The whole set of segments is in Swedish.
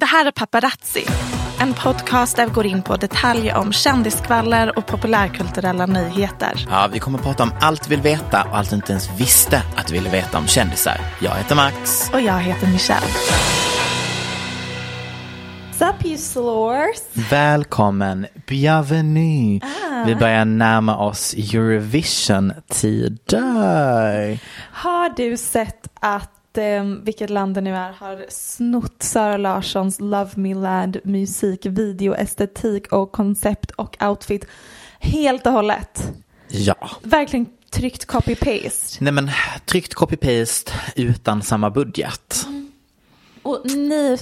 Det här är Paparazzi, en podcast där vi går in på detaljer om kändiskvaller och populärkulturella nyheter. Ja, vi kommer att prata om allt vi vill veta och allt du inte ens visste att du ville veta om kändisar. Jag heter Max. Och jag heter Michelle. Sup you slores? Välkommen, bienvenue. Vi börjar närma oss Eurovision-tider. Har du sett att eh, vilket land det nu är har snott Sara Larssons Love Me Land musik, video, estetik och koncept och outfit helt och hållet? Ja. Verkligen tryckt copy-paste. Nej men, tryckt copy-paste utan samma budget. Och ni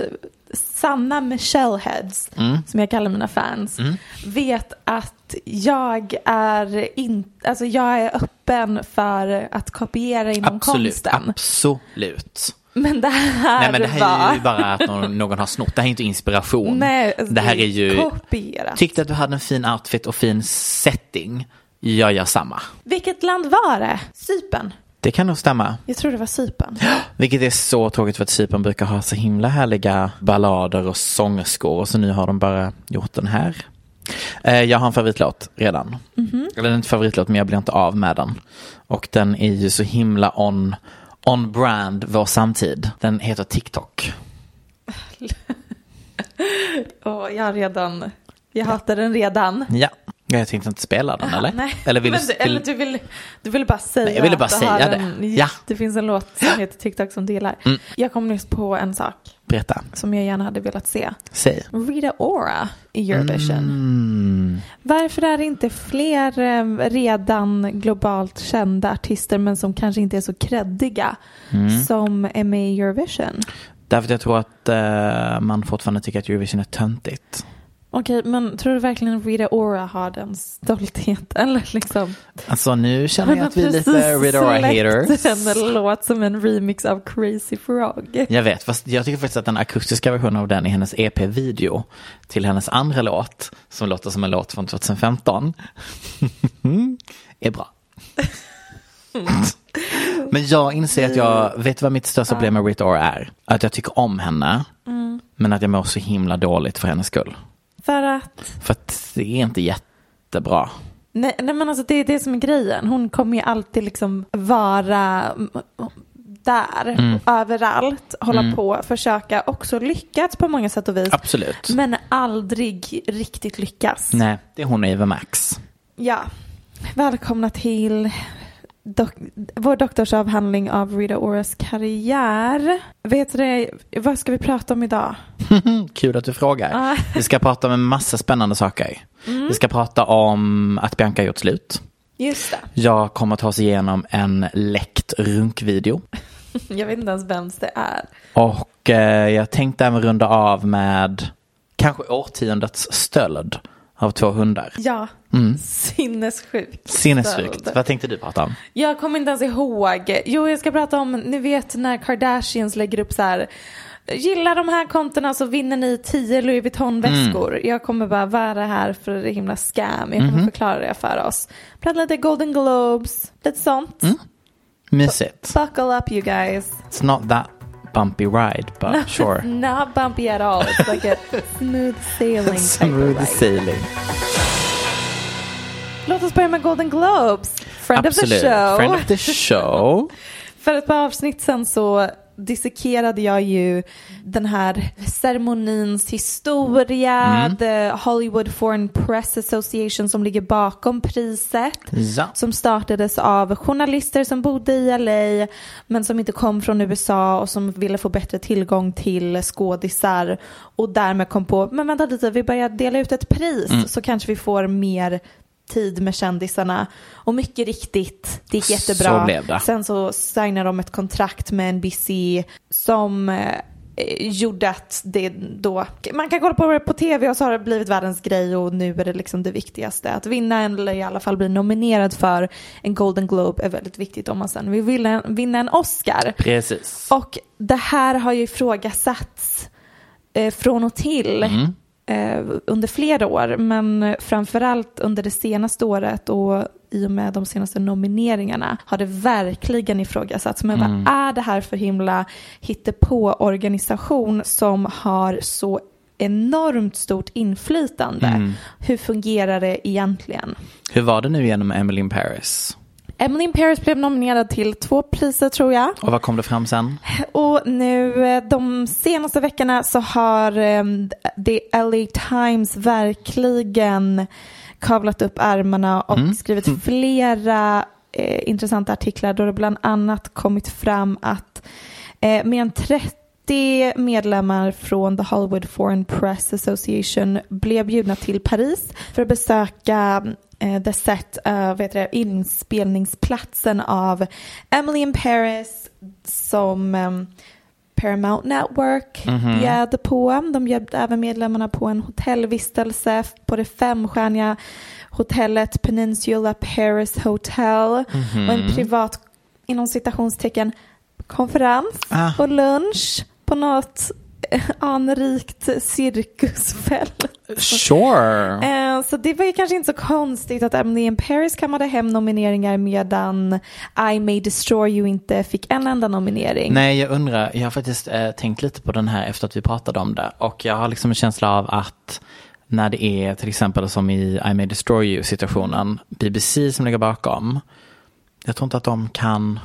sanna Michelle-heads, Mm. som jag kallar mina fans, vet att jag är, in, alltså jag är öppen för att kopiera inom Absolut, konsten. absolut. Men det här, Nej men det här var... är ju bara att någon, någon har snott. Det här är inte inspiration. Nej, det här är ju... kopierat. Tyckte att du hade en fin outfit och fin setting. Jag gör samma. Vilket land var det? Cypern? Det kan nog stämma. Jag tror det var Cypern. Vilket är så tråkigt för att Cypern brukar ha så himla härliga ballader och sångerskor. Och så nu har de bara gjort den här. Eh, Jag har en favoritlåt redan. Eller den är inte favoritlåt men jag blir inte av med den. Och den är ju så himla on, on brand vår samtid. Den heter TikTok. Och jag redan, jag hatar den redan. Ja. Jag tänkte inte spela den eller? Nej. Eller vill du... du, eller du vill, du vill bara säga Nej, jag ville bara säga det. En, Ja. Det finns en låt som heter TikTok som du gillar. Mm. Jag kom nyss på en sak Berätta. som jag gärna hade velat se. Säg. Rita Ora i Eurovision. Mm. Varför är det inte fler eh, redan globalt kända artister men som kanske inte är så kreddiga Mm. som är med i Eurovision? Därför att jag tror att eh, man fortfarande tycker att Eurovision är töntigt. Okej, men tror du verkligen Rita Ora har den stoltheten? Eller liksom? Alltså nu känner jag att vi är lite precis Ridora släppt haters. en låt som en remix av Crazy Frog. Jag vet, fast jag tycker faktiskt att den akustiska versionen av den i hennes EP-video till hennes andra låt, som låter som en låt från 2015, är bra. Men jag inser att jag, vet du vad mitt största problem med Rita Ora är? Att jag tycker om henne, men att jag mår så himla dåligt för hennes skull. För att, För att det är inte jättebra. nej, nej men alltså det är det som är grejen. Hon kommer ju alltid liksom vara mm, där, Mm. överallt, hålla på, försöka också lyckats på många sätt och vis. Absolut. Men aldrig riktigt lyckas. Nej, det är hon Eva Max. Ja, välkomna till dok- vår doktorsavhandling av Rita Oras karriär. Vet du det, vad ska vi prata om idag? Kul att du frågar. Vi ska prata om en massa spännande saker. Vi ska prata om att Bianca gjort slut. Just det. Jag kommer att ta oss igenom en läckt runkvideo. Jag vet inte ens vems det är. Och eh, jag tänkte även runda av med kanske årtiondets stöld av två hundar. Ja, Mm. sinnessjukt. Sinnessjukt. Vad tänkte du prata om? Jag kommer inte ens ihåg. Jo, jag ska prata om, ni vet när Kardashians lägger upp så här. Gillar de här kontona så vinner ni 10 Louis Vuitton-väskor. Mm. Jag kommer bara, vad är det här för himla scam? Jag kommer förklara det för oss. Prata lite Golden Globes, lite sånt. Mm. Mysigt. Buckle up you guys. It's not that bumpy ride, but sure. Not bumpy at all. It's like a smooth sailing Smooth sailing. Låt oss börja med Golden Globes. Friend Absolut. of the show. Friend of the show. För ett par avsnitt sen så dissekerade jag ju den här ceremonins historia, Mm. The Hollywood Foreign Press Association som ligger bakom priset. Ja. Som startades av journalister som bodde i LA men som inte kom från USA och som ville få bättre tillgång till skådisar och därmed kom på, men vänta lite, vi börjar dela ut ett pris Mm. så kanske vi får mer tid med kändisarna. Och mycket riktigt, det gick jättebra. Så blev det. Sen så signade de ett kontrakt med NBC som eh, gjorde att det då, man kan kolla på det på tv och så har det blivit världens grej och nu är det liksom det viktigaste. Att vinna eller i alla fall bli nominerad för en Golden Globe är väldigt viktigt om man sen vill vinna, vinna en Oscar. Precis. Och det här har ju ifrågasatts eh, från och till Mm. Eh, under flera år, men framförallt under det senaste året och i och med de senaste nomineringarna har det verkligen ifrågasatts. Men Mm. vad är det här för himla hittepå-organisation som har så enormt stort inflytande? Mm. Hur fungerar det egentligen? Hur var det nu genom Emily in Paris? Emily in Paris blev nominerad till två priser tror jag. Och vad kom det fram sen? Och nu eh, de senaste veckorna så har eh, The LA Times verkligen kavlat upp ärmarna och skrivit flera eh, intressanta artiklar då det bland annat kommit fram att eh, mer än 30 medlemmar från The Hollywood Foreign Press Association blev bjudna till Paris för att besöka the set, uh, vet det, inspelningsplatsen av Emily in Paris som em, Paramount Network bjöd på. De bjöd även medlemmarna på en hotellvistelse på det femstjärniga hotellet Peninsula Paris Hotel och en privat, inom citationstecken, konferens Ah. och lunch på något eh, anrikt cirkusfält. Sure. Eh, Så det var ju kanske inte så konstigt att Emily in Paris kammade hem nomineringar medan I May Destroy You inte fick en enda nominering. Nej, jag undrar, jag har faktiskt eh, tänkt lite på den här efter att vi pratade om det. Och jag har liksom en känsla av att när det är till exempel som i I May Destroy You situationen, BBC som ligger bakom, jag tror inte att de kan,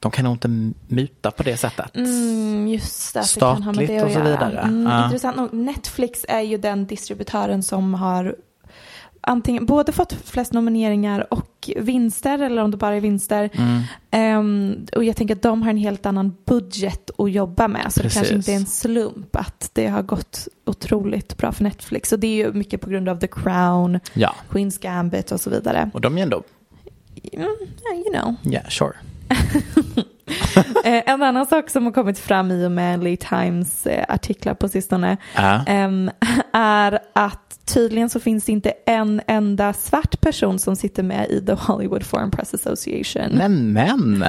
de kan nog inte muta på det sättet. Mm, just det, det Statligt det att och så vidare. Mm, Ja. Intressant nog, Netflix är ju den distributören som har antingen både fått flest nomineringar och vinster eller om det bara är vinster. Mm. Ehm, och jag tänker att de har en helt annan budget att jobba med. Så Precis. det kanske inte är en slump att det har gått otroligt bra för Netflix. Och det är ju mycket på grund av The Crown, Ja, Queen's Gambit och så vidare. och de är ändå, Mm, yeah, you know. yeah, sure. Eh, en annan sak som har kommit fram i och med LA Times eh, artiklar på sistone ehm, är att tydligen så finns det inte en enda svart person som sitter med i The Hollywood Foreign Press Association. Nämen,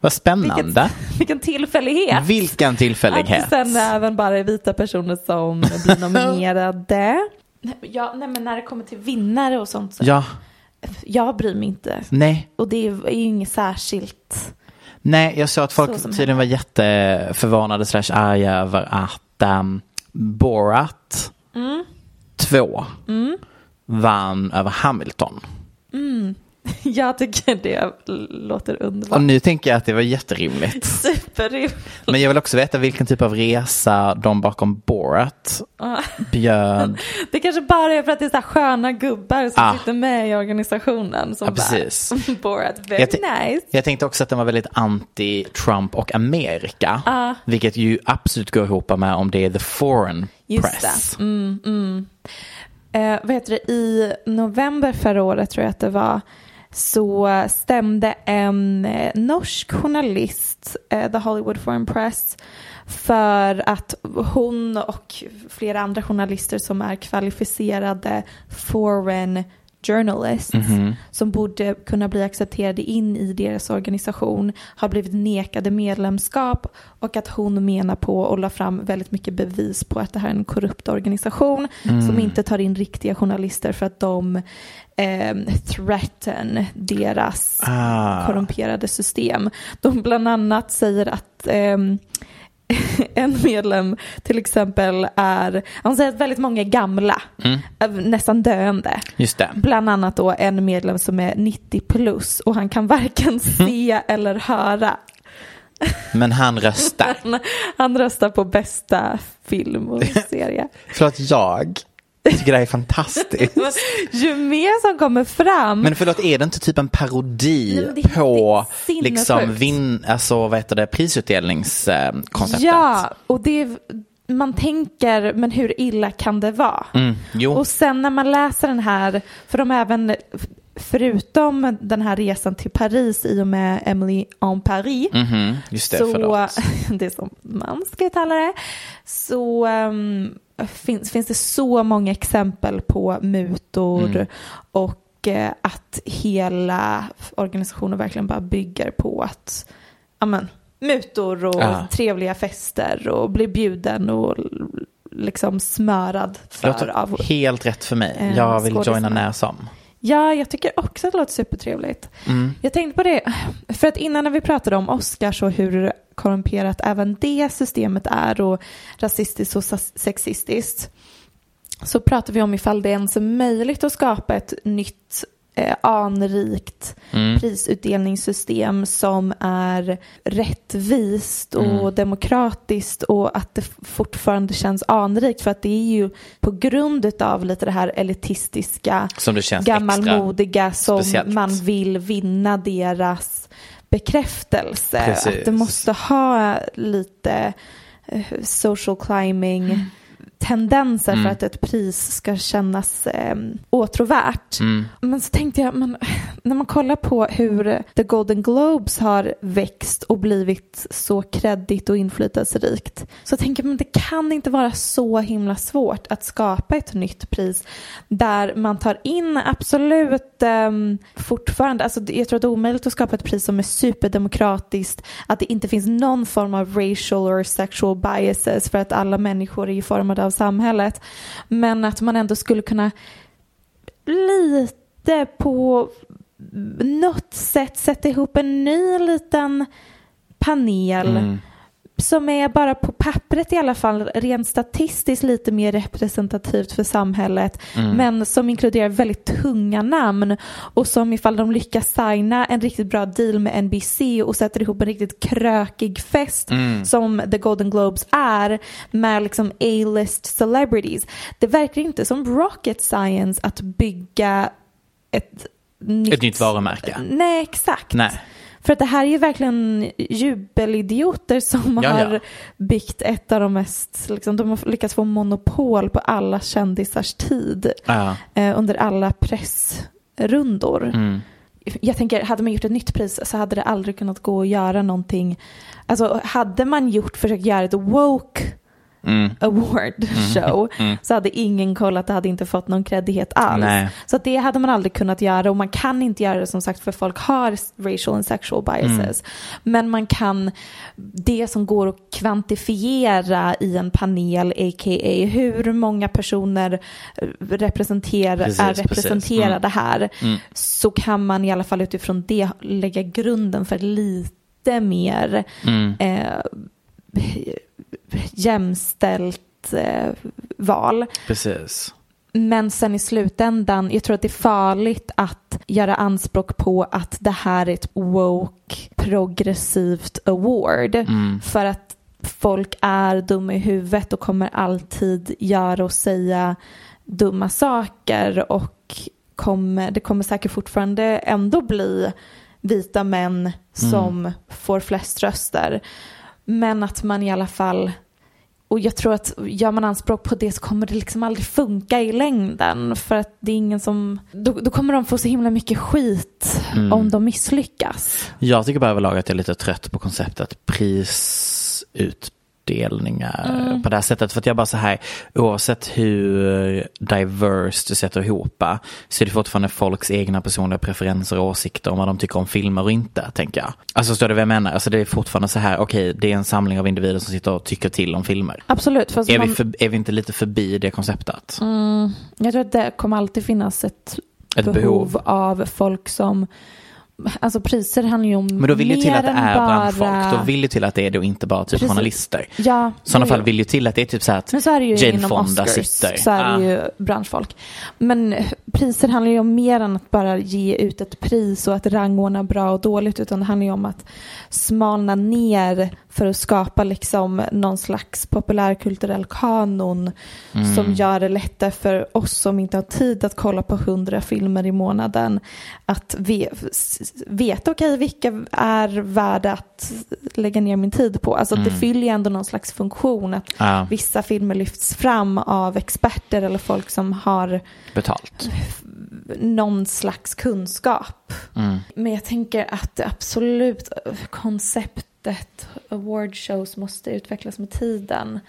vad spännande. Vilken, vilken tillfällighet. Vilken tillfällighet. Att sen även bara vita personer som blir nominerade. Ja, nej men när det kommer till vinnare och sånt så Ja, jag bryr mig inte. nej. Och det är ju inget särskilt. Nej, jag såg att folk Så tydligen var jätteförvånade slash arga över att um, Borat 2 vann över Hamilton. Jag tycker det låter underbart. Och nu tänker jag att det var jätterimligt. Superrimligt. Men jag vill också veta vilken typ av resa de bakom Borat bjöd. Det kanske bara är för att det är så här sköna gubbar som Ah. sitter med i organisationen. Som Ja, precis. Bara, Borat, very Jag nice. Jag tänkte också att den var väldigt anti-Trump och Amerika. Vilket ju absolut går ihop med om det är the foreign Just press. det. Mm, mm. Eh, vad heter det? I november förra året tror jag att det var så stämde en eh, norsk journalist, eh, The Hollywood Foreign Press, för att hon och flera andra journalister som är kvalificerade foreign journalists Mhm. som borde kunna bli accepterade in i deras organisation har blivit nekade medlemskap och att hon menar på och la fram väldigt mycket bevis på att det här är en korrupt organisation Mm. som inte tar in riktiga journalister för att de eh, threaten deras Ah. korrumperade system. De bland annat säger att ehm, en medlem till exempel är, han säger att väldigt många är gamla, Mm. eh, nästan döende. Just det. Bland annat då en medlem som är 90 plus och han kan varken se eller höra. Men han röstar. Han, han röstar på bästa film och serie. Förlåt, jag tycker det här är fantastiskt. Ju mer som kommer fram Men förlåt, är det inte typ en parodi Nej, är på liksom vin, alltså vad heter det, prisutdelningskonceptet? Ja, och det man tänker, men hur illa kan det vara? Mm. Och sen när man läser den här, för de även, förutom den här resan till Paris i och med Emily en Paris, Mhm, just det, så, det är som man ska uttala det, så um, finns, finns det så många exempel på mutor Mm. och eh, att hela organisationen verkligen bara bygger på att, amen, mutor och Ja. trevliga fester och bli bjuden och liksom smörad för av helt rätt för mig. eh, Jag vill joina när som. Ja, jag tycker också att det låter supertrevligt. Mm. Jag tänkte på det, för att innan när vi pratade om Oscars och hur korrumperat även det systemet är och rasistiskt och sexistiskt så pratade vi om ifall det ens är möjligt att skapa ett nytt eh, anrikt Mm. prisutdelningssystem som är rättvist och Mm. demokratiskt och att det fortfarande känns anrikt för att det är ju på grund av lite det här elitistiska Som det känns gammalmodiga som speciellt. man vill vinna deras bekräftelse. Precis. Att det måste ha lite eh, social climbing tendenser Mm. för att ett pris ska kännas eh, åtråvärt. Mm. Men så tänkte jag, men, när man kollar på hur The Golden Globes har växt och blivit så kreddigt och inflytelserikt så tänker man det kan inte vara så himla svårt att skapa ett nytt pris där man tar in absolut um, fortfarande, alltså jag tror att det är omöjligt att skapa ett pris som är superdemokratiskt, att det inte finns någon form av racial or sexual biases för att alla människor är formade av samhället men att man ändå skulle kunna lite på något sätt sätta ihop en ny liten panel Mm som är bara på pappret i alla fall rent statistiskt lite mer representativt för samhället Mm. men som inkluderar väldigt tunga namn och som ifall de lyckas signa en riktigt bra deal med NBC och sätter ihop en riktigt krökig fest Mm. som The Golden Globes är med liksom A-list celebrities. Det verkar inte som rocket science att bygga ett nytt, Ett nytt varumärke. Nej, exakt. Nej. För att det här är ju verkligen jubelidioter som Ja, ja. har byggt ett av de mest, liksom, de har lyckats få monopol på alla kändisars tid Ja. eh, under alla pressrundor. Mm. Jag tänker, hade man gjort ett nytt pris så hade det aldrig kunnat gå att göra någonting. Alltså hade man gjort, försökt göra ett woke Mm. award show Mm. så hade ingen kollat, det hade inte fått någon kreddighet alls. Nej. Så det hade man aldrig kunnat göra och man kan inte göra det som sagt för folk har racial and sexual biases. Men man kan, det som går att kvantifiera i en panel, a.k.a. hur många personer eh, representerar, Precis, är precis. representerade här, Mm. så kan man i alla fall utifrån det lägga grunden för lite mer Mm. eh, jämställt eh, val. Precis. Men sen i slutändan, jag tror att det är farligt att göra anspråk på att det här är ett woke progressivt award. Mm. För att folk är dumma i huvudet och kommer alltid göra och säga dumma saker och kommer, det kommer säkert fortfarande ändå bli vita män som får flest röster. Men att man i alla fall och jag tror att gör man anspråk på det så kommer det liksom aldrig funka i längden. För att det är ingen som, då, då kommer de få så himla mycket skit Mm. om de misslyckas. Jag tycker bara överlag att jag är lite trött på konceptet prisutdelningar på det här sättet. För att jag bara så här, oavsett hur diverse du sätter ihop så är det fortfarande folks egna personliga preferenser och åsikter om vad de tycker om filmer och inte, tänker jag. Alltså förstår du vad jag menar? Alltså det är fortfarande så här, okej, det är en samling av individer som sitter och tycker till om filmer. Absolut. Är man, vi, för, är vi inte lite förbi det konceptet? Jag tror att det kommer alltid finnas ett, Ett behov, behov. av folk som Alltså priser handlar ju om Men då vill ju till att det är bara... branschfolk. Då vill ju till att det är då inte bara typ Precis. journalister. Ja, I sådana fall vill ju till att det är typ så här att Men så är det ju Jane inom Fonda Oscars. sitter. Så är det Ah. ju branschfolk. Men priser handlar ju om mer än att bara ge ut ett pris och att rangordna bra och dåligt. Utan det handlar ju om att smalna ner för att skapa liksom någon slags populärkulturell kanon Mm. som gör det lättare för oss som inte har tid att kolla på hundra filmer i månaden att ve- veta okej vilka är värda att lägga ner min tid på. Alltså det fyller ju ändå någon slags funktion att Ja. vissa filmer lyfts fram av experter eller folk som har betalt. Någon slags kunskap. Mm. Men jag tänker att det absolut konceptet awardshows måste utvecklas med tiden.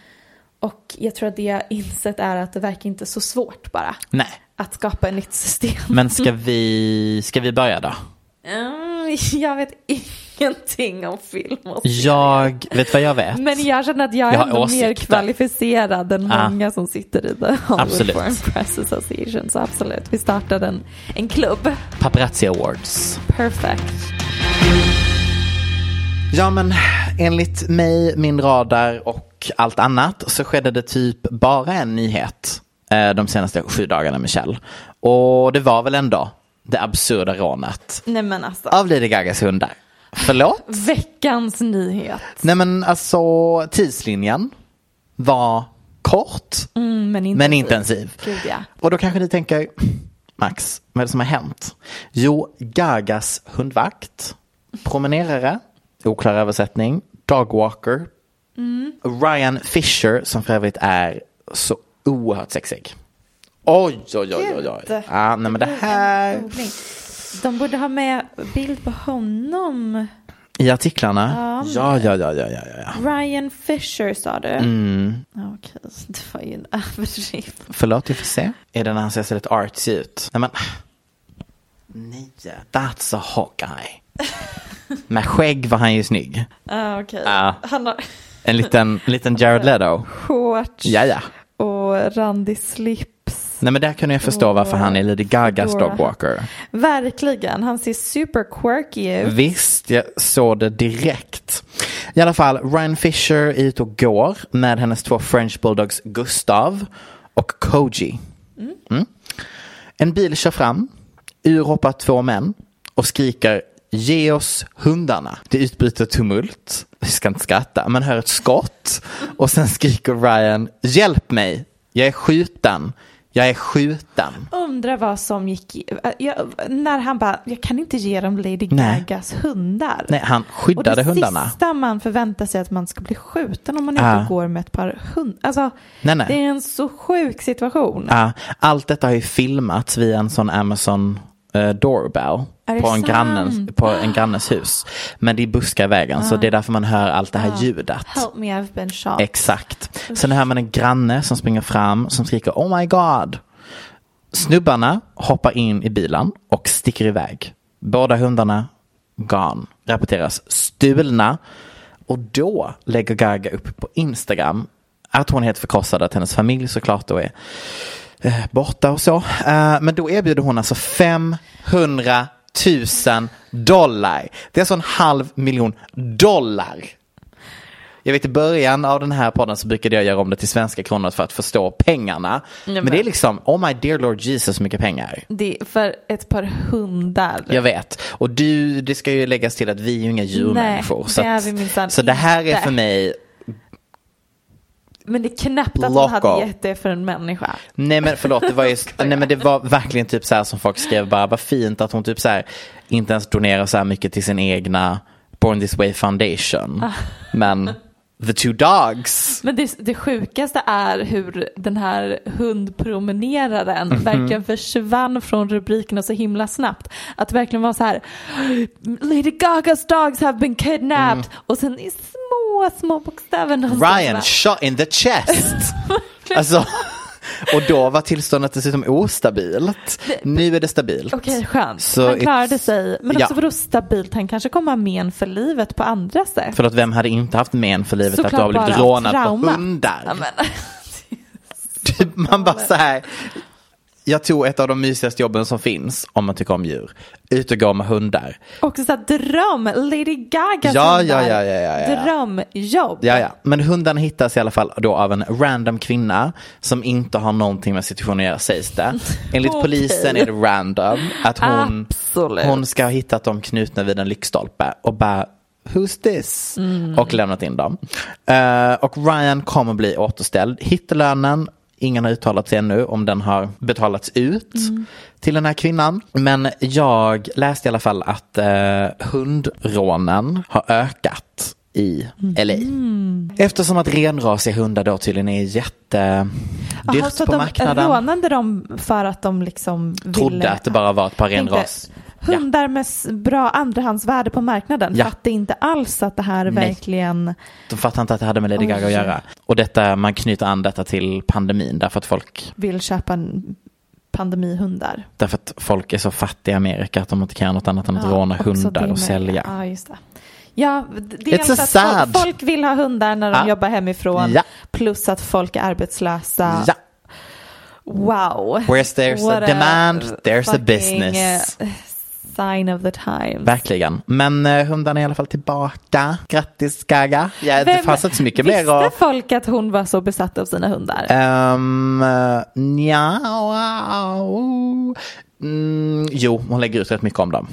Och jag tror att det jag insett är att det verkar inte så svårt bara Nej, att skapa ett nytt system. men ska vi, ska vi börja då? Mm, jag vet ingenting om film och Jag, vet vad jag vet? Men jag känner att jag är Jag har ändå mer kvalificerad än Ah. många som sitter i The Hollywood Absolut. Foreign Press Association. Så absolut, vi startar en, en klubb. Paparazzi Awards. Perfect. Ja men enligt mig, min radar och allt annat så skedde det typ bara en nyhet eh, de senaste sju dagarna Michelle. Och det var väl ändå det absurda rånet Nej men alltså, av Lady Gagas hundar. Förlåt? veckans nyhet. Nej men alltså tidslinjen var kort Mm, men intensiv. men intensiv. Gud ja. Och då kanske ni tänker, Max, vad är det som har hänt? Jo, Gagas hundvakt, promenerare, oklar översättning, dogwalker, Ryan Fisher som för övrigt är så oerhört sexig. Oj, oj, oj, oj, oj. Ja, nej men det här. De borde ha med bild på honom. i artiklarna. Ja, ja, ja, ja, ja, ja. Ryan Fisher sa du. Mm. Okej, det var ju en överdrift. Förlåt, vi får se. Är det när han ser så lite artsy ut? Nej men. Nej, that's a guy. Med skägg var han ju snygg. Ah, Ja. han har En liten, liten Jared Leto. shorts Ja, ja. och randig slips. Nej men där kunde jag förstå varför han är Lady Gagas dogwalker. Verkligen, han ser super quirky ut. Visst, jag såg det direkt. I alla fall, Ryan Fisher är ute och går med hennes två French Bulldogs Gustav och Koji. Mm. En bil kör fram, ur hoppar två män och skriker Ge oss hundarna. Det utbryter tumult. Vi ska inte skratta. Man hör ett skott och sen skriker Ryan Hjälp mig. Jag är skjuten. Jag är skjuten. Undrar vad som gick äh, jag, när han bara, jag kan inte ge dem Lady Nej. Gagas hundar. Nej, han och skyddade det hundarna. sista man förväntar sig att man ska bli skjuten om man inte går med ett par hundar. Alltså, Nej, nej. det är en så sjuk situation. Ja, allt detta har ju filmats via en sån Amazon doorbell Är det på en, grannens, på en grannes hus. Men det är buskar i vägen så det är därför man hör allt det här ljudet. Help me, I've been shot. Exakt. Sen hör man en granne som springer fram som skriker Oh my god. Snubbarna hoppar in i bilen och sticker iväg. Båda hundarna gone. Rapporteras stulna. Och då lägger Gaga upp på Instagram att hon är helt förkrossad, att hennes familj såklart då är eh, borta och så. Eh, men då erbjuder hon alltså 500 000 dollar. Det är alltså en halv miljon dollar. Jag vet i början av den här podden så brukade jag göra om det till svenska kronor för att förstå pengarna. men, men- det är liksom, oh my dear Lord Jesus så mycket pengar. Det är för ett par hundar. Jag vet. Och du, det ska ju läggas till att vi är ju inga djurmänniskor. Nej, så, det att- så det här är för mig, Men det är knappt att hon hade gett det för en människa. nej men förlåt, det var, ju, nej, men det var verkligen typ så här som folk skrev bara, vad fint att hon typ så här inte ens donerar så här mycket till sin egna Born This Way Foundation. Ah. Men The two dogs. Men det, det sjukaste är hur den här hundpromeneraren Mhm. verkligen försvann från rubrikerna så himla snabbt. Att det verkligen var så här, Lady Gagas dogs have been kidnapped. Och sen i små, små bokstäver. någonstans Ryan shot in the chest. alltså, och då var tillståndet dessutom ostabilt. Nu är det stabilt. Okej, skönt. Så han klarade it's- sig. Men också Ja. vadå stabilt? Han kanske kommer ha men för livet på andra sätt. Förlåt, vem hade inte haft men för livet att Såklart du har blivit rånad trauma. på hundar? Ja, Typ, man bara så här. Jag tog ett av de mysigaste jobben som finns om man tycker om djur. Ut och gå med hundar. också så här dröm, Lady Gaga Ja, ja, ja, ja, ja, ja. Drömjobb. Ja, ja. Men hundarna hittas i alla fall då av en random kvinna som inte har någonting med situationen att göra sägs det. Enligt Okej. polisen är det random att hon, Absolut. hon ska ha hittat dem knutna vid en lyktstolpe och bara Who's this? Mm. Och lämnat in dem. Eh, och Ryan kommer bli återställd. Hittelönen, ingen har uttalat sig ännu om den har betalats ut Mm. till den här kvinnan. Men jag läste i alla fall att uh, hundrånen har ökat i LA. Mm. Eftersom att renrasiga hundar då tydligen är jättedyrt att på de marknaden. rånade dem för att de liksom Trodde ville... att det bara var ett par Tänkte, renras. Ja. Hundar med bra andrahandsvärde på marknaden Ja. fattade inte alls att det här är Nej. verkligen... De fattar inte att det hade med Lady. Gaga att göra. Och detta, man knyter an detta till pandemin därför att folk vill köpa en pandemihundar. Därför att folk är så fattiga i Amerika att de inte kan göra något annat än att Ja, råna hundar och sälja. Ja, just det. Ja, dels a att sad. folk, vill ha hundar när de Ja. jobbar hemifrån. Ja. Plus att folk är arbetslösa. Ja, Wow. Where's there's a What demand, there's a business. Sign of the times. verkligen. Men eh, hundarna är i alla fall tillbaka. Grattis Gaga. Ja, det fanns inte så mycket Visste mer att... folk att hon var så besatt av sina hundar? Um, nja, wow. mm, jo, hon lägger ut rätt mycket om dem.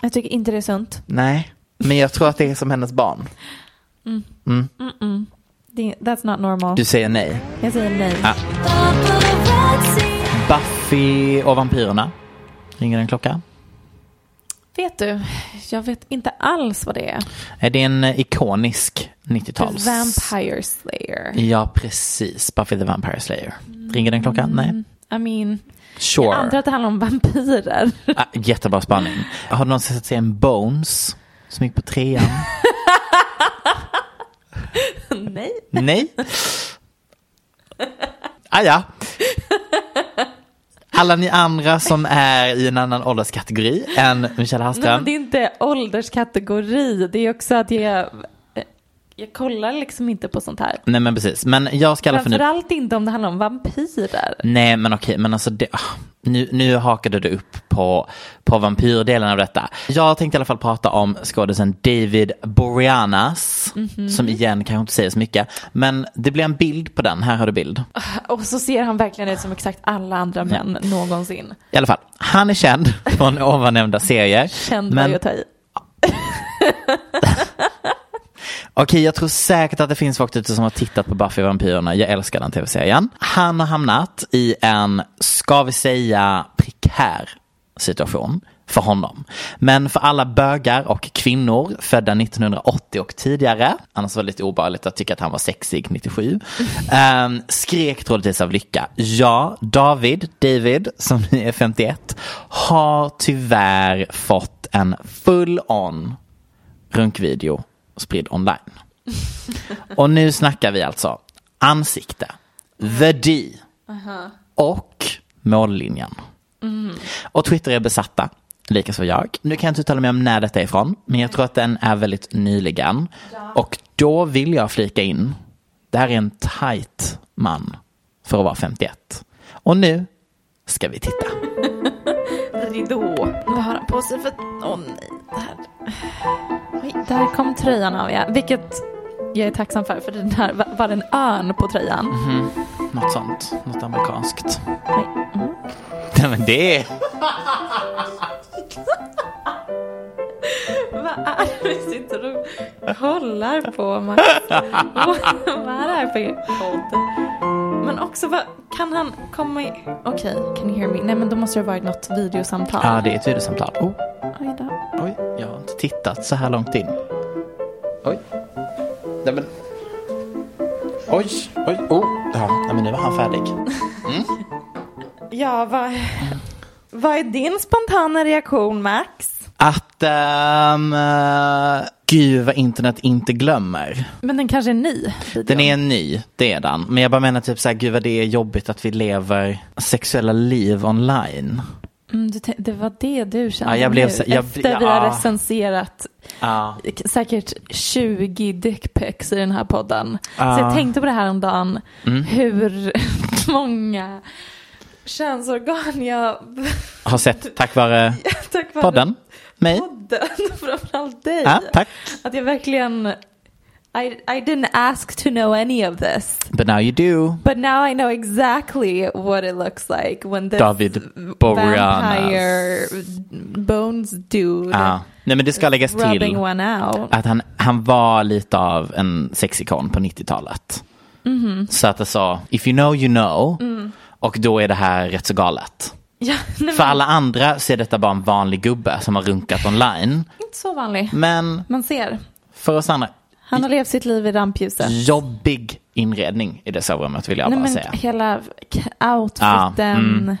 Jag tycker inte det är sunt. Nej, men jag tror att det är som hennes barn. Det, that's not normal. Du säger nej. Jag säger nej. Ja. Buffy och vampyrerna. Ringer en klocka? Vet du, jag vet inte alls vad det är. Är det en ikonisk 90-tals? Vampire Slayer. Ja, precis. Buffy the Vampire Slayer. Ringer den klockan? Nej. I mean, Sure. jag antar att det handlar om vampyrer. Ah, jättebra spaning. Har du någonsin sett serien Bones? Som gick på trean? nej. Nej. Ah, ja. Alla ni andra som är i en annan ålderskategori än Michelle Nej, Hallström. men det är inte ålderskategori. Det är också att jag, jag kollar liksom inte på sånt här. Nej men precis. Men jag ska i alla fall nu... Framförallt inte om det handlar om vampyrer. Nej men okej, men alltså det, ah, nu, nu hakade du upp på, på vampyrdelen av detta. Jag tänkte i alla fall prata om skådisen David Boreanaz, Mhm. som igen kanske inte säger så mycket, men det blir en bild på den, här har du bild. Och så ser han verkligen ut som exakt alla andra män någonsin. I alla fall, han är känd från ovannämnda serier. Känd var men ju att ta i. Okej, jag tror säkert att det finns folk ute som har tittat på Buffy vampyrerna. Jag älskar den tv-serien. Han har hamnat i en, ska vi säga, prekär situation för honom. Men för alla bögar och kvinnor födda 1980 och tidigare, annars var det lite obehagligt att tycka att han var sexig 97, um, skrek troligtvis av lycka. Ja, David, David, som nu är 51, har tyvärr fått en full-on runkvideo spridd online. Och nu snackar vi alltså ansikte, the D och mållinjen. Och Twitter är besatta, likaså jag. Nu kan jag inte uttala mig om när detta är ifrån, men jag tror att den är väldigt nyligen. Och då vill jag flika in, det här är en tight man för att vara 51. Och nu ska vi titta. Ridå. Vad har han på sig för... Åh nej. Där. Oj, där kom tröjan av ja. Vilket jag är tacksam för. För den här var- en örn på tröjan. Något sånt, något amerikanskt. Oj, mm. Nej men det är... Vad är det vi sitter och kollar på Max? vad, vad är det här för podd? Men också vad, kan han komma i... Okej, can you hear me? Nej men då måste det ha varit något videosamtal. Ja, det är ett videosamtal. Oh. Oj då. Oj, jag har inte tittat så här långt in. Oj. Nej, men... Oj, oj, oh. Ja, nej, men nu var han färdig. Ja, vad, vad är din spontana reaktion Max? Att, um, uh, gud vad internet inte glömmer. Men den kanske är ny. Den är ny, det är den. Men jag bara menar typ så här, gud vad det är jobbigt att vi lever sexuella liv online. Mm, det var det du kände Ja, jag blev nu, så- jag efter bli- vi har ja. recenserat Ja. säkert 20 dickpics i den här podden. Så Ja. jag tänkte på det här om dagen Mm. hur många könsorgan jag Har sett tack vare tack vare podden, mig. podden, framförallt dig. Ja, tack. Att jag verkligen I, I didn't ask to know any of this. But now you do. But now I know exactly what it looks like when this David Boreanaz. vampire bones dude Ja. Nej men det ska läggas till att han, han var lite av en sexikon på 90-talet. Mhm. Så att alltså, if you know you know. Mm. Och då är det här rätt så galet. Ja, nej, För men, alla andra så är detta bara en vanlig gubbe som har runkat online. inte så vanlig. Men Man ser. för oss andra, Han har levt sitt liv i rampljuset. jobbig inredning i det sovrummet vill jag Nej bara men säga. hela outfiten. Ja, mm.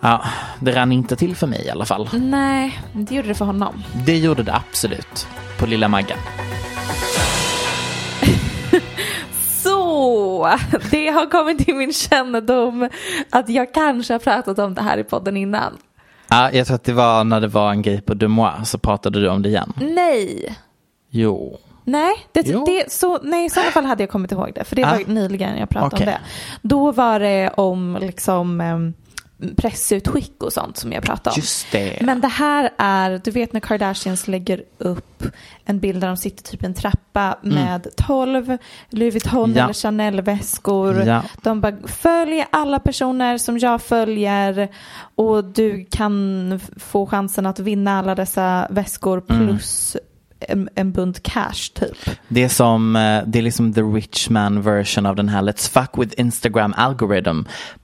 Ja, det rann inte till för mig i alla fall. Nej, det gjorde det för honom. Det gjorde det absolut. På lilla Maggan. Så, det har kommit till min kännedom att jag kanske har pratat om det här i podden innan. Ja, jag tror att det var när det var en grej på Demois så pratade du om det igen. Nej, Jo. nej, det, Jo. det, så, nej, i sådana fall hade jag kommit ihåg det. För det Ah. var nyligen jag pratade Okej. om det. Då var det om liksom em, pressutskick och sånt som jag pratade om. Just det. Men det här är, du vet när Kardashians lägger upp en bild där de sitter typ i en trappa med 12 Louis Vuitton Mm. Ja. eller Chanel-väskor. Ja. De bara följer alla personer som jag följer och du kan få chansen att vinna alla dessa väskor Mm. plus en, en bunt cash typ. Det är som, eh, det är liksom the rich man version av den här Let's fuck with Instagram algorithm.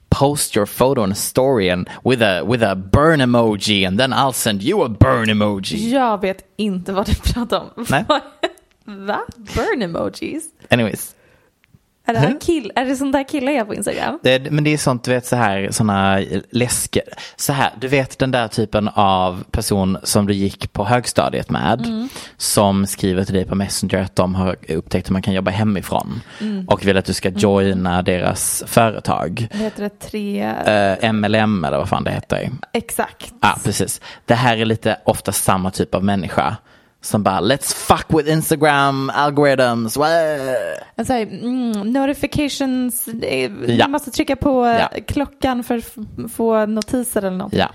Post your photo in a story and with a, with a burn emoji and then I'll send you a burn emoji. Jag vet inte vad du pratar om. Nej. Va? Burn emojis? Anyways. Är det, här kill, är det sånt där killar gör på Instagram? Det, men det är sånt, du vet så här, såna läske, så här, du vet den där typen av person som du gick på högstadiet med, som skriver till dig på Messenger att de har upptäckt hur man kan jobba hemifrån och vill att du ska joina deras företag. Vad heter det? Tre... Eh, MLM eller vad fan det heter. Exakt. Ja, precis. Det här är lite ofta samma typ av människa. Som bara, let's fuck with Instagram algorithms. Alltså, mm, notifications, Ja. man måste trycka på eh, Ja. klockan för att få notiser eller något. Ja.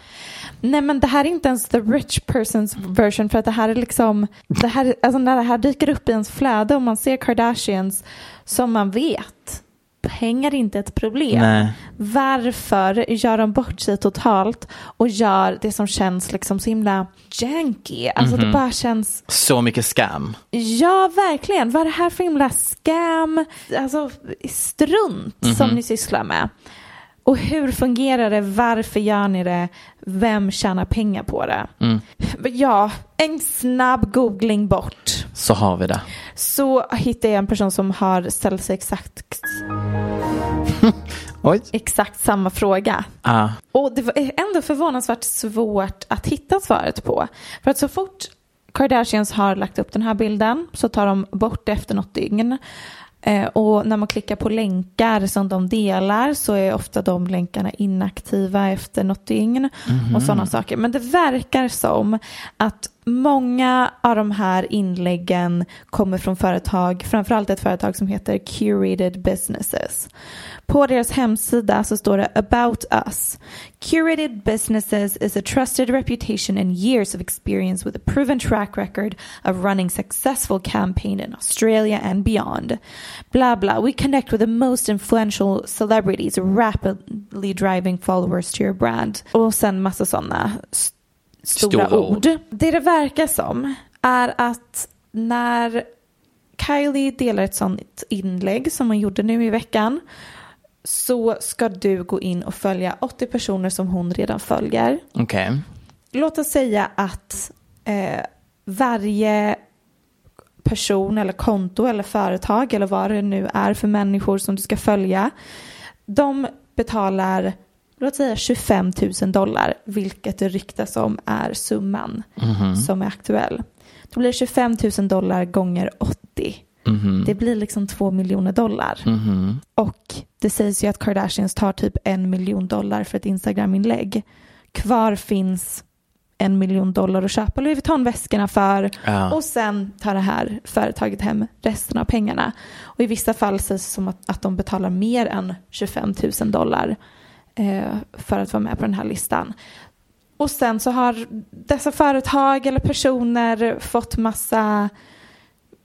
Nej men det här är inte ens the rich person's version för att det här är liksom, det här, alltså när det här dyker upp i ens flöde och man ser Kardashians som man vet, pengar är inte ett problem. Nej. Varför gör de bort sig totalt och gör det som känns liksom så himla janky? Alltså Mhm. det bara känns Så mycket scam. Ja, verkligen. Vad är det här för himla scam, alltså strunt Mhm. som ni sysslar med? Och hur fungerar det? Varför gör ni det? Vem tjänar pengar på det? Mm. Ja, en snabb googling bort. Så har vi det. Så hittade jag en person som har ställt sig exakt, Oj. exakt samma fråga. Ah. Och det var ändå förvånansvärt svårt att hitta svaret på. För att så fort Kardashians har lagt upp den här bilden så tar de bort det efter något dygn. Eh, och när man klickar på länkar som de delar så är ofta de länkarna inaktiva efter något dygn och sådana saker. Men det verkar som att många av de här inläggen kommer från företag, framförallt ett företag som heter Curated Businesses. På deras hemsida så står det about us. Curated businesses is a trusted reputation and years of experience with a proven track record of running successful campaign in Australia and beyond. Blah blah. We connect with the most influential celebrities, rapidly driving followers to your brand. Och sen massa sådana stora, Stora ord. ord. Det det verkar som är att när Kylie delar ett sånt inlägg som hon gjorde nu i veckan så ska du gå in och följa 80 personer som hon redan följer. Okej. Låt oss säga att eh, varje person eller konto eller företag eller vad det nu är för människor som du ska följa. De betalar låt säga 25 000 dollar, vilket det ryktas om är summan som är aktuell. Då blir det 25 000 dollar gånger 80. Det blir liksom 2 miljoner dollar. Och det sägs ju att Kardashians tar typ en miljon dollar för ett Instagram-inlägg. Kvar finns en miljon dollar att köpa Louis Vuitton-väskorna för Ja. och sen tar det här företaget hem resten av pengarna. Och i vissa fall sägs det som att, att de betalar mer än 25 000 dollar för att vara med på den här listan. Och sen så har dessa företag eller personer fått massa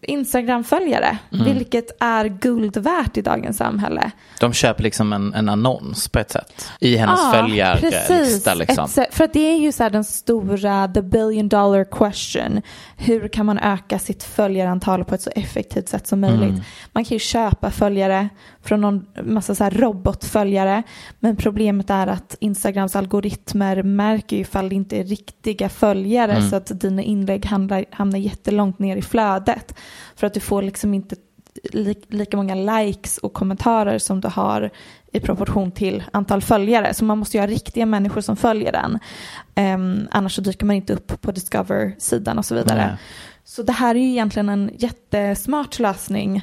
Instagram-följare, vilket är guld värt i dagens samhälle. De köper liksom en, en annons på ett sätt. I hennes följarlista liksom. Ett för att det är ju så här den stora, the billion dollar question. Hur kan man öka sitt följarantal på ett så effektivt sätt som möjligt? Mm. Man kan ju köpa följare från någon massa så robotföljare. Men problemet är att Instagrams algoritmer märker ju ifall det inte är riktiga följare Mm. så att dina inlägg hamnar, hamnar jättelångt ner i flödet. För att du får liksom inte li- lika många likes och kommentarer som du har i proportion till antal följare. Så man måste ju ha riktiga människor som följer den. Ehm, annars så dyker man inte upp på Discover-sidan och så vidare. Nej. Så det här är ju egentligen en jättesmart lösning.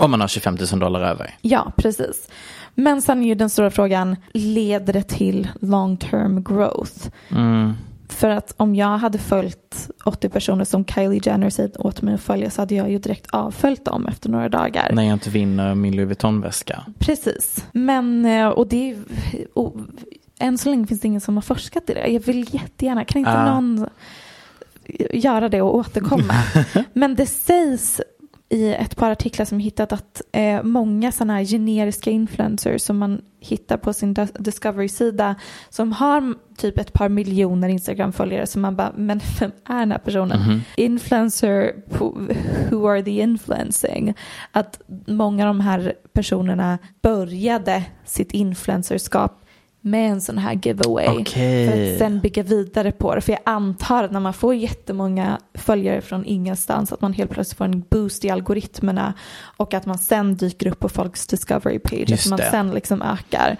Om man har 25 000 dollar över. Ja, precis. Men sen är ju den stora frågan, leder det till long term growth? Mm. För att om jag hade följt 80 personer som Kylie Jenner säger åt mig att följa så hade jag ju direkt avföljt dem efter några dagar. När jag inte vinner min Louis Vuitton-väska. Precis. Men, eh, och det är, och, än så länge finns det ingen som har forskat i det. Jag vill jättegärna, kan inte Ah. någon göra det och återkomma? Men det sägs i ett par artiklar som hittat att eh, många sådana här generiska influencers som man hittar på sin Dis- Discovery-sida som har typ ett par miljoner Instagram-följare som man bara, men vem är den här personen? Influencer, who- who are the influencing? Att många av de här personerna började sitt influencerskap med en sån här giveaway. Okej. För att sen bygga vidare på det. För jag antar att när man får jättemånga följare från ingenstans att man helt plötsligt får en boost i algoritmerna och att man sen dyker upp på folks discovery page. Just att man det. sen liksom ökar.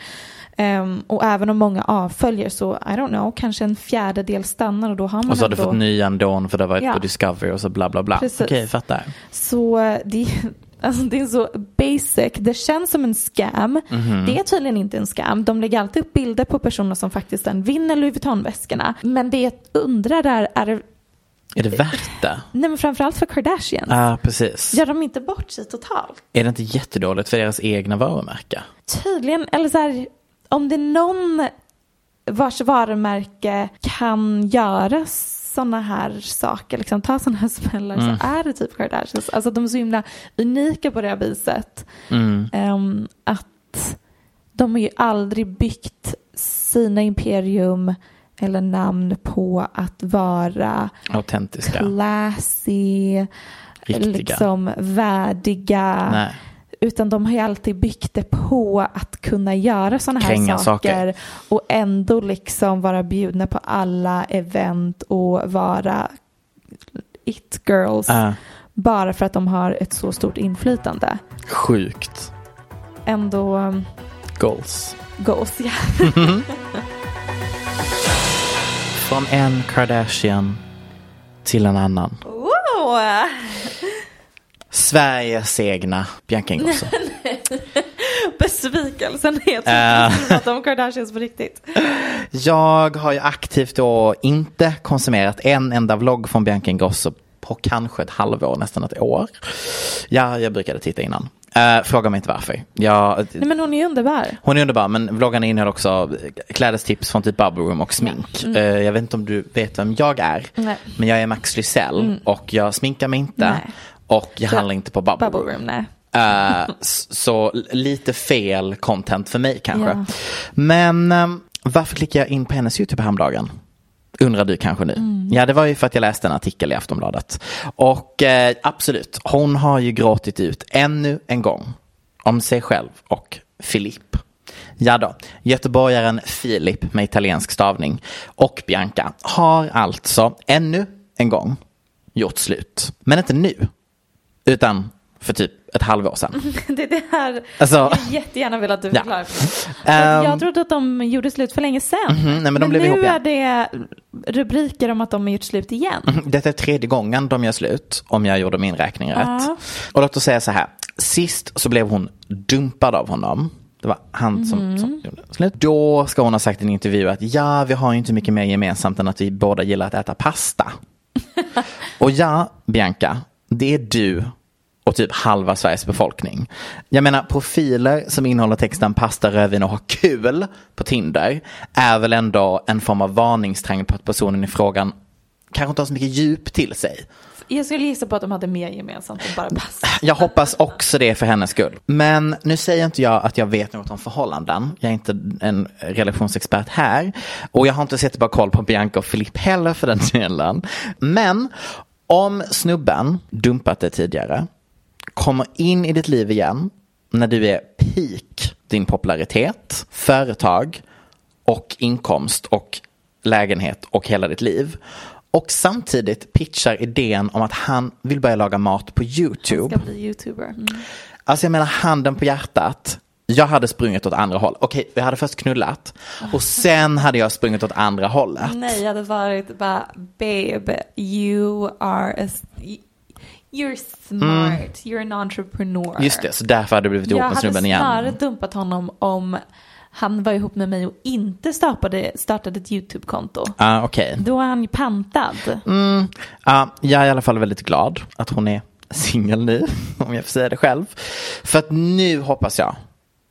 Ehm, och även om många avföljer så, I don't know, kanske en fjärdedel stannar och då har man Och så har du fått nya ändå för det har varit Ja. på Discovery och så bla bla bla. Precis. Okej, fattar. Så eh, det, alltså det är så basic. Det känns som en scam. Mhm. Det är tydligen inte en scam. De lägger alltid upp bilder på personer som faktiskt vinner Louis Vuitton-väskorna. Men det jag undrar är, är Är det värt det? nej men framförallt för Kardashians. Ja, precis. Gör de inte bort sig totalt? Är det inte jättedåligt för deras egna varumärke? Tydligen, eller så här, om det är någon vars varumärke kan göra sådana här saker, liksom ta sådana här smällar Mm. så är det typ Kardashians. Alltså de är så himla unika på det här viset. Mm. Ehm, att de har ju aldrig byggt sina imperium eller namn på att vara Autentiska. classy, Riktiga. liksom värdiga. Nej. Utan de har ju alltid byggt det på att kunna göra sådana här Kränga saker, saker. och ändå liksom vara bjudna på alla event och vara it girls Ja. bara för att de har ett så stort inflytande. Sjukt. Ändå um, Goals. goals, ja. Från en Kardashian till en annan. Wow. Sveriges egna Bianca Ingrosso. Besvikelsen är att Äh. vi pratar om Kardashians på riktigt. Jag har ju aktivt då inte konsumerat en enda vlogg från Bianca Ingrosso på kanske ett halvår, nästan ett år. Ja, jag brukade titta innan. Uh, fråga mig inte varför. Jag, Nej men hon är underbar. hon är underbar, men vloggarna innehåller också klädestips från typ Bubble Room och smink. Eh, jag vet inte om du vet vem jag är, Mm. Nej. men jag är Max Lysell och jag sminkar mig inte. Nej. Och jag handlar inte på Bubble, Bubble Room. nej. S- så lite fel content för mig kanske. Ja. Men ehm, varför klickade jag in på hennes YouTube häromdagen? Undrar du kanske nu? Mm. Ja, det var ju för att jag läste en artikel i Aftonbladet. Och eh, absolut, hon har ju gråtit ut ännu en gång om sig själv och Filip. Ja då, göteborgaren Filip med italiensk stavning och Bianca har alltså ännu en gång gjort slut. Men inte nu, utan för typ ett halvår sedan. Det är det här Alltså- jag jättegärna vill att du Ja. förklarar. För att Ehm. jag trodde att de gjorde slut för länge sedan. Mhm, nej, men blev nu ihop igen. är det rubriker om att de har gjort slut igen. Detta är tredje gången de gör slut, om jag gjorde min räkning rätt. Ja. Och låt oss säga så här, sist så blev hon dumpad av honom. Det var han som, Mhm. som gjorde slut. Då ska hon ha sagt i en intervju att ja, vi har ju inte mycket mer gemensamt än att vi båda gillar att äta pasta. och ja, Bianca, det är du och typ halva Sveriges befolkning. Jag menar profiler som innehåller texten pasta, rödvin och ha kul på Tinder är väl ändå en form av varningsträng på att personen i frågan kanske inte har så mycket djup till sig. Jag skulle gissa på att de hade mer gemensamt än bara pass. Jag hoppas också det för hennes skull. Men nu säger inte jag att jag vet något om förhållanden. Jag är inte en relationsexpert här. Och jag har inte sett bara koll på Bianca och Filip heller för den delen. Men om snubben dumpat det tidigare, kommer in i ditt liv igen när du är peak din popularitet, företag och inkomst och lägenhet och hela ditt liv. Och samtidigt pitchar idén om att han vill börja laga mat på YouTube. Ska bli youtuber. Mm. Alltså jag menar handen på hjärtat. Jag hade sprungit åt andra håll. Okej, vi hade först knullat och sen hade jag sprungit åt andra hållet. Nej, jag hade varit bara babe, you are a, you're smart, you're an entrepreneur. Mm. Just det, så därför hade du blivit ihop Jag med hade snubben snarare igen. dumpat honom om han var ihop med mig och inte startade, startade ett YouTube-konto. Ah, Okej. Då är han ju pantad. Mm, ja, jag är i alla fall väldigt glad att hon är singel nu, om jag får säga det själv. För att nu hoppas jag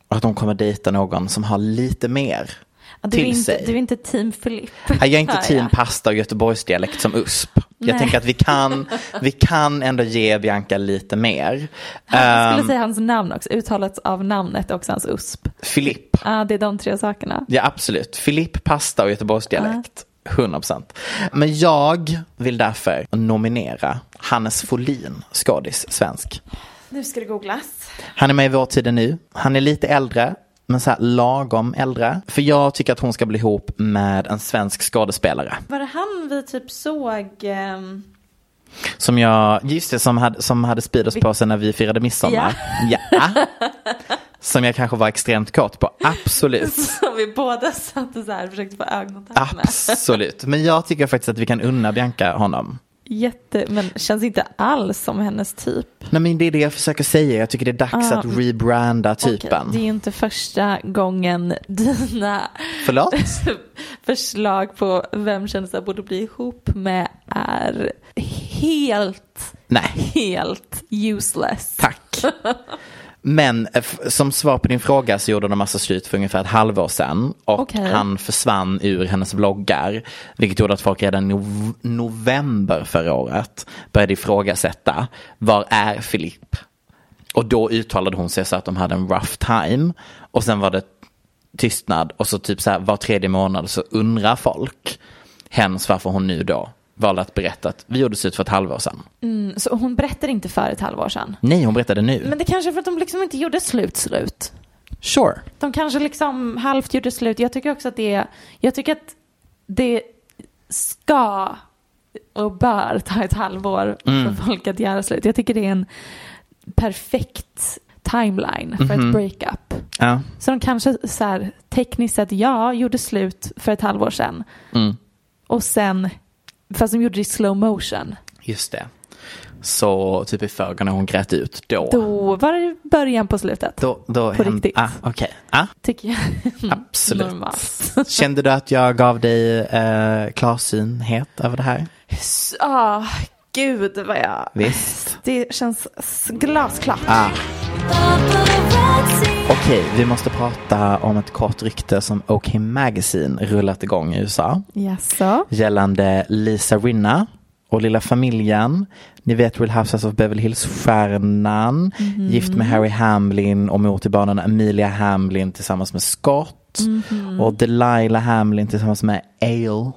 att hon kommer dejta någon som har lite mer Ja, Du är, till inte, sig. du är inte team Filip. Nej, Jag är inte team jag. pasta och göteborgsdialekt som USP. Jag Nej. tänker att vi kan, vi kan ändå ge Bianca lite mer. Jag skulle Um, säga hans namn också, uttalet av namnet också hans USP. Filip. Ja, det är de tre sakerna. Ja, absolut. Filip, pasta och göteborgsdialekt. 100%. Men jag vill därför nominera Hannes Folin, skådis, svensk. Nu ska det googlas. Han är med i Vår tid är nu. Han är lite äldre, men så här lagom äldre. För jag tycker att hon ska bli ihop med en svensk skådespelare. Var det han vi typ såg? ehm, Som jag, just det, som hade, som hade Speedos på sig när vi firade midsommar. Ja. Som jag kanske var extremt kort på. Absolut. Som vi båda satt och så här försökte få ögonkontakt med. Absolut. Men jag tycker faktiskt att vi kan unna Bianca honom. Jätte, men känns inte alls som hennes typ. Nej men det är det jag försöker säga. Jag tycker det är dags Ah. att rebranda typen. Det är inte första gången dina förslag på vem kändisar borde bli ihop med är helt, Nej, helt useless. tack. Men eh, som svar på din fråga så gjorde de massa slut för ungefär ett halvår sedan. Och Okej. han försvann ur hennes vloggar. Vilket gjorde att folk redan i nov- november förra året började ifrågasätta. Var är Filip? Och då uttalade hon sig så att de hade en rough time. Och sen var det tystnad. Och så typ så här var tredje månad så undrar folk hens varför hon nu då valde att berätta att vi gjorde slut för ett halvår sedan. Mm, så hon berättade inte för ett halvår sedan. Nej, hon berättade nu. Men det kanske är för att de liksom inte gjorde slut slut. Sure. De kanske liksom halvt gjorde slut. Jag tycker också att det jag tycker att det ska och bör ta ett halvår Mm. för folk att göra slut. Jag tycker det är en perfekt timeline för Mhm. ett breakup. Ja. Så de kanske så här, tekniskt sett, ja, gjorde slut för ett halvår sedan. Mm. Och sen, fast de gjorde det i slow motion. Just det. Så typ i förrgår när hon grät ut då. Då var det början på slutet. Då, då På riktigt. Ah, Okej. Ah, Tycker jag. absolut. Normalt. Kände du att jag gav dig eh, klarsynhet över det här? Ah, gud vad jag... Visst. Det känns glasklart. Ah. Okej, vi måste prata om ett kort rykte som OK Magazine rullat igång i USA. Jaså? Gällande Lisa Rinna och lilla familjen. Ni vet Real Housewives of Beverly Hills-stjärnan. Mhm. Gift med Harry Hamlin och mor till barnen Amelia Hamlin tillsammans med Scott. Mhm. Och Delilah Hamlin tillsammans med Ale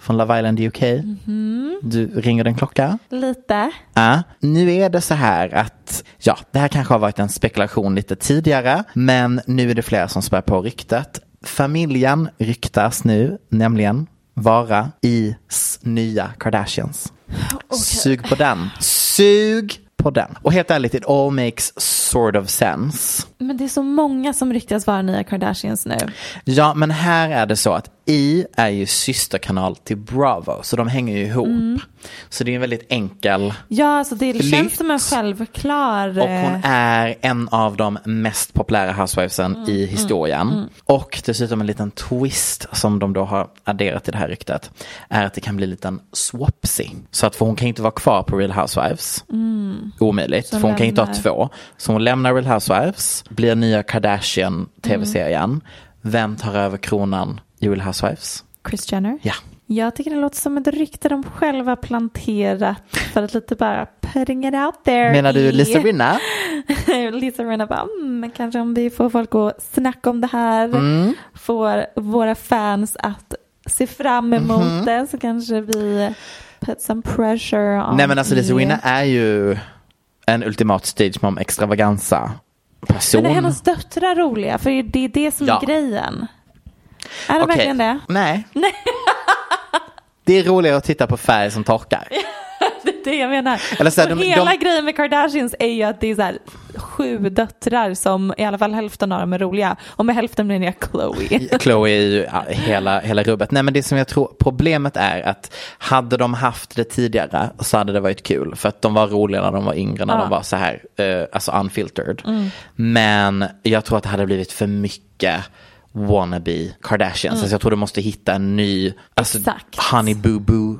från Love Island UK. Mhm. Du ringer den klocka? Lite. Ja, nu är det så här att, ja, det här kanske har varit en spekulation lite tidigare, men nu är det flera som spär på ryktet. Familjen ryktas nu nämligen vara i nya Kardashians. Sug på den. Sug på den. Och helt ärligt, it all makes sort of sense. Men det är så många som ryktas vara nya Kardashians nu. Ja, men här är det så att I är ju systerkanal till Bravo, så de hänger ju ihop. Mm. Så det är en väldigt enkel Ja, alltså det Flytt. känns som en självklar... Och hon eh, är en av de mest populära housewivesen Mm, i historien. Och dessutom en liten twist som de då har adderat till det här ryktet. Är att det kan bli en liten swapsy. Så att för hon kan inte vara kvar på Real Housewives. Omöjligt. Så för hon kan inte ha lämnar- två. Så hon lämnar Real Housewives. Blir nya Kardashian tv-serien. Vem tar över kronan Real Housewives? Chris Jenner. Ja. Jag tycker det låter som ett rykte de själva planterat för att lite bara putting it out there. Menar du i- Lisa Rinna? Lisa Rinna bara, mm, kanske om vi får folk att snacka om det här, Mm. får våra fans att se fram emot Mhm. det så kanske vi put some pressure on Nej men alltså Lisa. Rinna är ju en ultimat stage mom extravaganza person. Men är hennes döttrar roliga? För det är det som Ja. är grejen. Är det Okej. verkligen det? Nej. det är roligare att titta på färg som torkar. Det är det jag menar. Eller så här, och de- hela de- grejen med Kardashians är ju att det är så här, sju döttrar som i alla fall hälften av dem är roliga. Och med hälften menar jag Chloe. Chloe är ju ja, hela, hela rubbet. Nej men det som jag tror problemet är att hade de haft det tidigare så hade det varit kul. För att de var roliga när de var yngre, när de var så här, eh, alltså unfiltered. Men jag tror att det hade blivit för mycket wannabe Kardashians. Alltså jag tror du måste hitta en ny, alltså Exakt. honey boo boo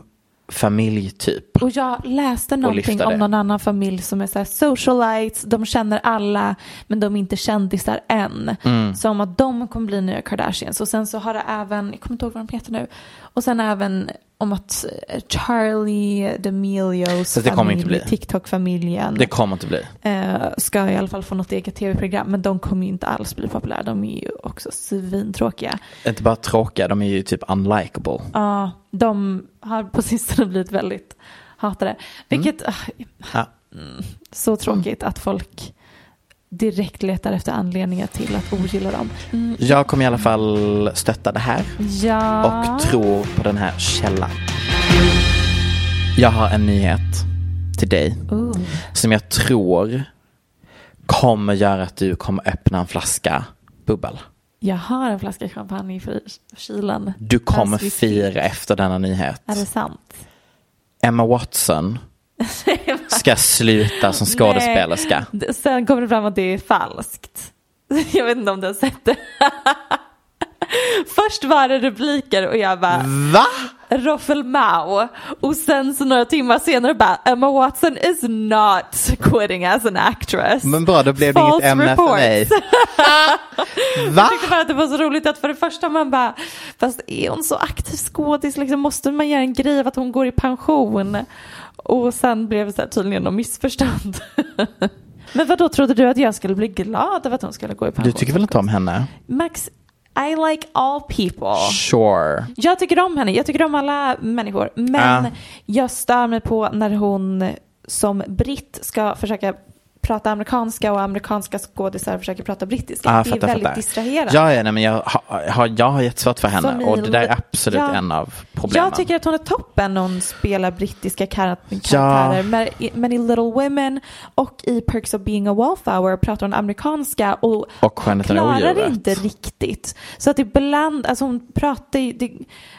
familj typ. Och jag läste någonting om någon annan familj som är så här socialites, de känner alla men de är inte kändisar än. Mm. Som att de kommer bli nya Kardashians. Och sen så har det även, jag kommer inte ihåg vad de heter nu, och sen även om att eh, Charlie D'Amelios familj. TikTok-familjen Det kommer inte bli. eh, ska i alla fall få något eget tv-program. Men de kommer ju inte alls bli populära, de är ju också svintråkiga. Inte bara tråkiga, de är ju typ unlikable. Ja, de har på sistone blivit väldigt hatade. Vilket, ah, Ja. så tråkigt att folk direkt letar efter anledningar till att ogilla dem. Mm, Jag kommer i alla fall stötta det här. ja. och tror på den här källan. Jag har en nyhet till dig Oh. som jag tror kommer göra att du kommer öppna en flaska bubbel. Jag har en flaska champagne i kylen. Du kommer fira efter denna nyhet. Är det sant? Emma Watson ska sluta som skådespelerska. Nej. Sen kommer det fram att det är falskt. Jag vet inte om du har sett det. Först var det rubriker och jag bara Va? Roffelmau och sen så några timmar senare bara Emma Watson is not quitting as an actress. Men bra, då blev det inget ämne för mig. Va? Jag tyckte bara att det var så roligt att för det första man bara, fast är hon så aktiv skådis, liksom, måste man göra en grej av att hon går i pension? Och sen blev det tydligen något missförstånd. Men vad då trodde du att jag skulle bli glad av att hon skulle gå i pension? Du tycker väl inte om henne? Max, I like all people. Sure. Jag tycker om henne, jag tycker om alla människor. Men Ja. jag stör mig på när hon som britt ska försöka prata amerikanska och amerikanska skådisar försöker prata brittiska. Ah, det fattar, är väldigt fattar. distraherander. Ja, ja nej, men jag har, jag har jättesvårt för henne och det där är absolut Ja. en av problemen. Jag tycker att hon är toppen när hon spelar brittiska kar- karaktärer. Men, i- men i Little Women och i Perks of being a wallflower pratar hon amerikanska och, Och klarar odjuret. inte riktigt. Så att ibland, alltså hon pratar ju, det,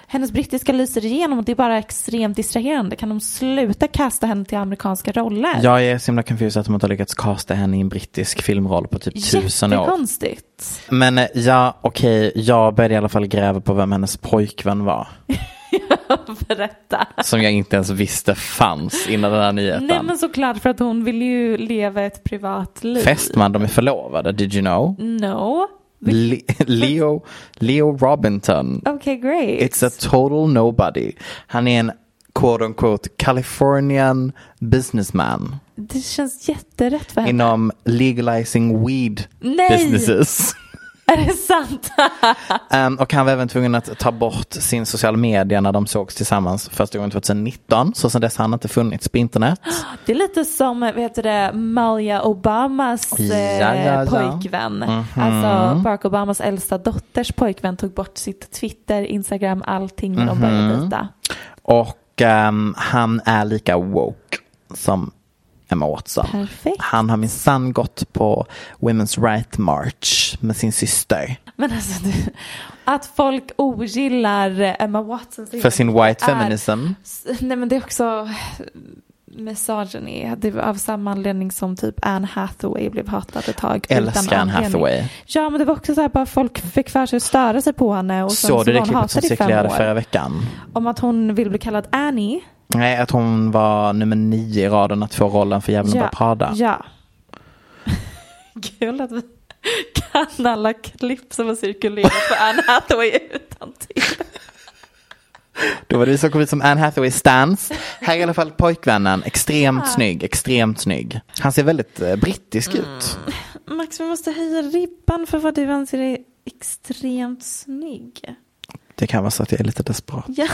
hennes brittiska lyser igenom och det är bara extremt distraherande. Kan de sluta kasta henne till amerikanska roller? Jag är så himla confused att de inte har lyckats casta henne i en brittisk filmroll på typ tusen år. Jättekonstigt. Men eh, ja, okej, jag började i alla fall gräva på vem hennes pojkvän var. Berätta. Som jag inte ens visste fanns innan den här nyheten. Nej men såklart för att hon vill ju leva ett privatliv. Fästman, de är förlovade, did you know? No. Le- Leo, Leo Robinson. Okay, great. It's a total nobody. Han är en quote unquote Californian businessman Det känns jätterätt för henne. inom legalizing weed Nej! businesses. Är det sant? Um, och han var även tvungen att ta bort sin sociala media när de sågs tillsammans första gången 2019. Så sedan dess har han inte funnits på internet. Det är lite som vad heter det, Malia Obamas eh, Ja, ja, ja. pojkvän. Alltså Barack Obamas äldsta dotters pojkvän tog bort sitt Twitter, Instagram, allting när de började dejta. Och ehm, han är lika woke som Emma Watson. Perfekt. Han har minsann gått på Women's Right March med sin syster. Men alltså, du, att folk ogillar Emma Watson För sin white är- feminism. Nej men det är också misogyny. Det var av samma anledning som typ Anne Hathaway blev hatad ett tag. Älskar Anne. Hathaway. Ja men det var också så här bara folk fick för sig att störa sig på henne. Och Såg du det klippet som cirkulerade förra veckan? Om att hon vill bli kallad Annie. Nej, att hon var nummer nio i raden att få rollen för Djävulen bär Prada. Ja. Kul att vi kan alla klipp som har cirkulerat på Anne Hathaway utan till. Då var det vi som kom ut som Anne Hathaway stans. Här är i alla fall pojkvännen, extremt snygg, extremt snygg. Han ser väldigt eh, brittisk Mm. ut. Max, vi måste höja ribban för vad du anser är extremt snygg. Det kan vara så att jag är lite desperat. Ja,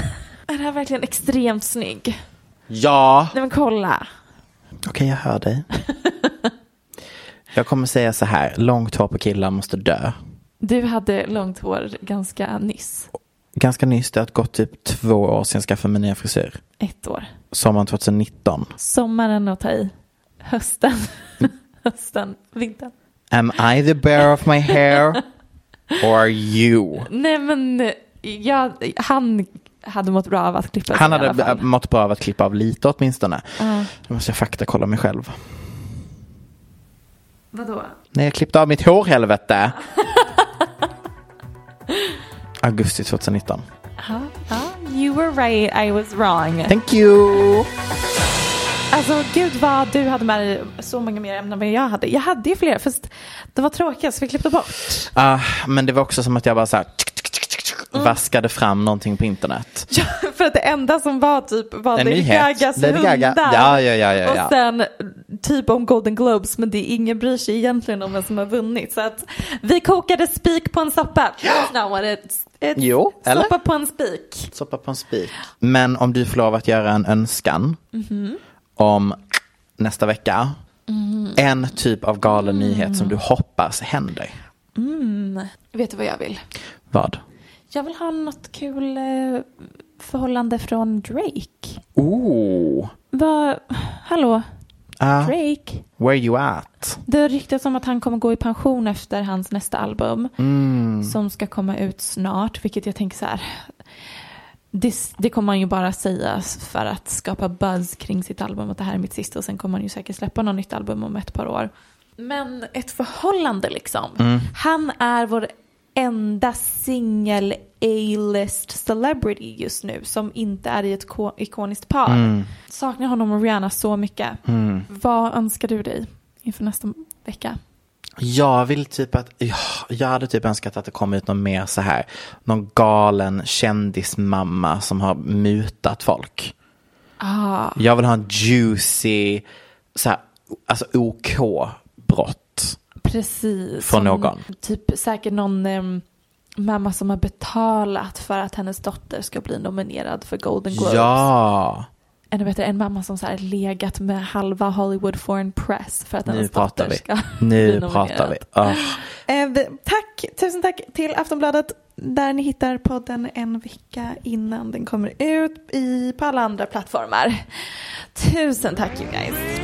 är det här verkligen extremt snygg? Ja! Nej men kolla. Okej, jag hör dig. Jag kommer säga så här, långt hår på killar måste dö. Du hade långt hår ganska nyss. Ganska nyss, det har gått typ två år sedan jag skaffade min nya frisyr. Ett år. Sommaren 2019. Sommaren att ta i. Hösten. Hösten. Vintern. Am I the bear of my hair? Or are you? Nej men ja, han hade mått bra av att klippa sig Han hade mått bra av att klippa av lite åtminstone. Ja. Nu måste jag faktakolla mig själv. Vadå? Nej, jag klippte av mitt hår helvete. Augusti 2019. Ja, ja. You were right, I was wrong. Thank you! Alltså gud vad du hade med dig så många mer ämnen än jag hade. Jag hade ju fler fast det var tråkigt så vi klippte bort. Ah, men det var också som att jag bara så här vaskade fram någonting på internet. Ja, för att det enda som var typ var En Lady nyhet. Gagas Lady Gaga. hundar. Ja, ja, ja, ja, ja. Och sen typ om Golden Globes men det är ingen bryr sig egentligen om vem som har vunnit. Så att vi kokade spik på en soppa. That's not what it's, it's Jo, eller? Soppa på en spik. Soppa på en spik. Men om du får lov att göra en önskan Mhm. om nästa vecka. En typ av galen nyhet som du hoppas händer. Vet du vad jag vill? Vad? Jag vill ha något kul eh, förhållande från Drake. Oh, Vad, hallå, ah, Drake? where you at? Det har ryktats om att han kommer gå i pension efter hans nästa album. Mm. Som ska komma ut snart, vilket jag tänker så här. Det, det kommer han ju bara säga för att skapa buzz kring sitt album. Att det här är mitt sista och sen kommer han ju säkert släppa något nytt album om ett par år. Men ett förhållande liksom. Mm. Han är vår enda singel A-list celebrity just nu som inte är i ett ko- ikoniskt par. Mm. Saknar honom och Rihanna så mycket. Vad önskar du dig inför nästa vecka? Jag vill typ att, ja, jag hade typ önskat att det kom ut någon mer så här, någon galen kändismamma som har mutat folk. Ah, Jag vill ha en juicy, så här, alltså OK-brott. Precis. Från Som någon. Typ säkert någon em, mamma som har betalat för att hennes dotter ska bli nominerad för Golden Globes. Ja, Eller vet du, en mamma som så här legat med halva Hollywood Foreign Press för att nu hennes pratar dotter vi. ska Nu bli pratar vi. nominerad. Ah. Eh, tack, tusen tack till Aftonbladet där ni hittar podden en vecka innan den kommer ut i, på alla andra plattformar. Tusen tack you guys.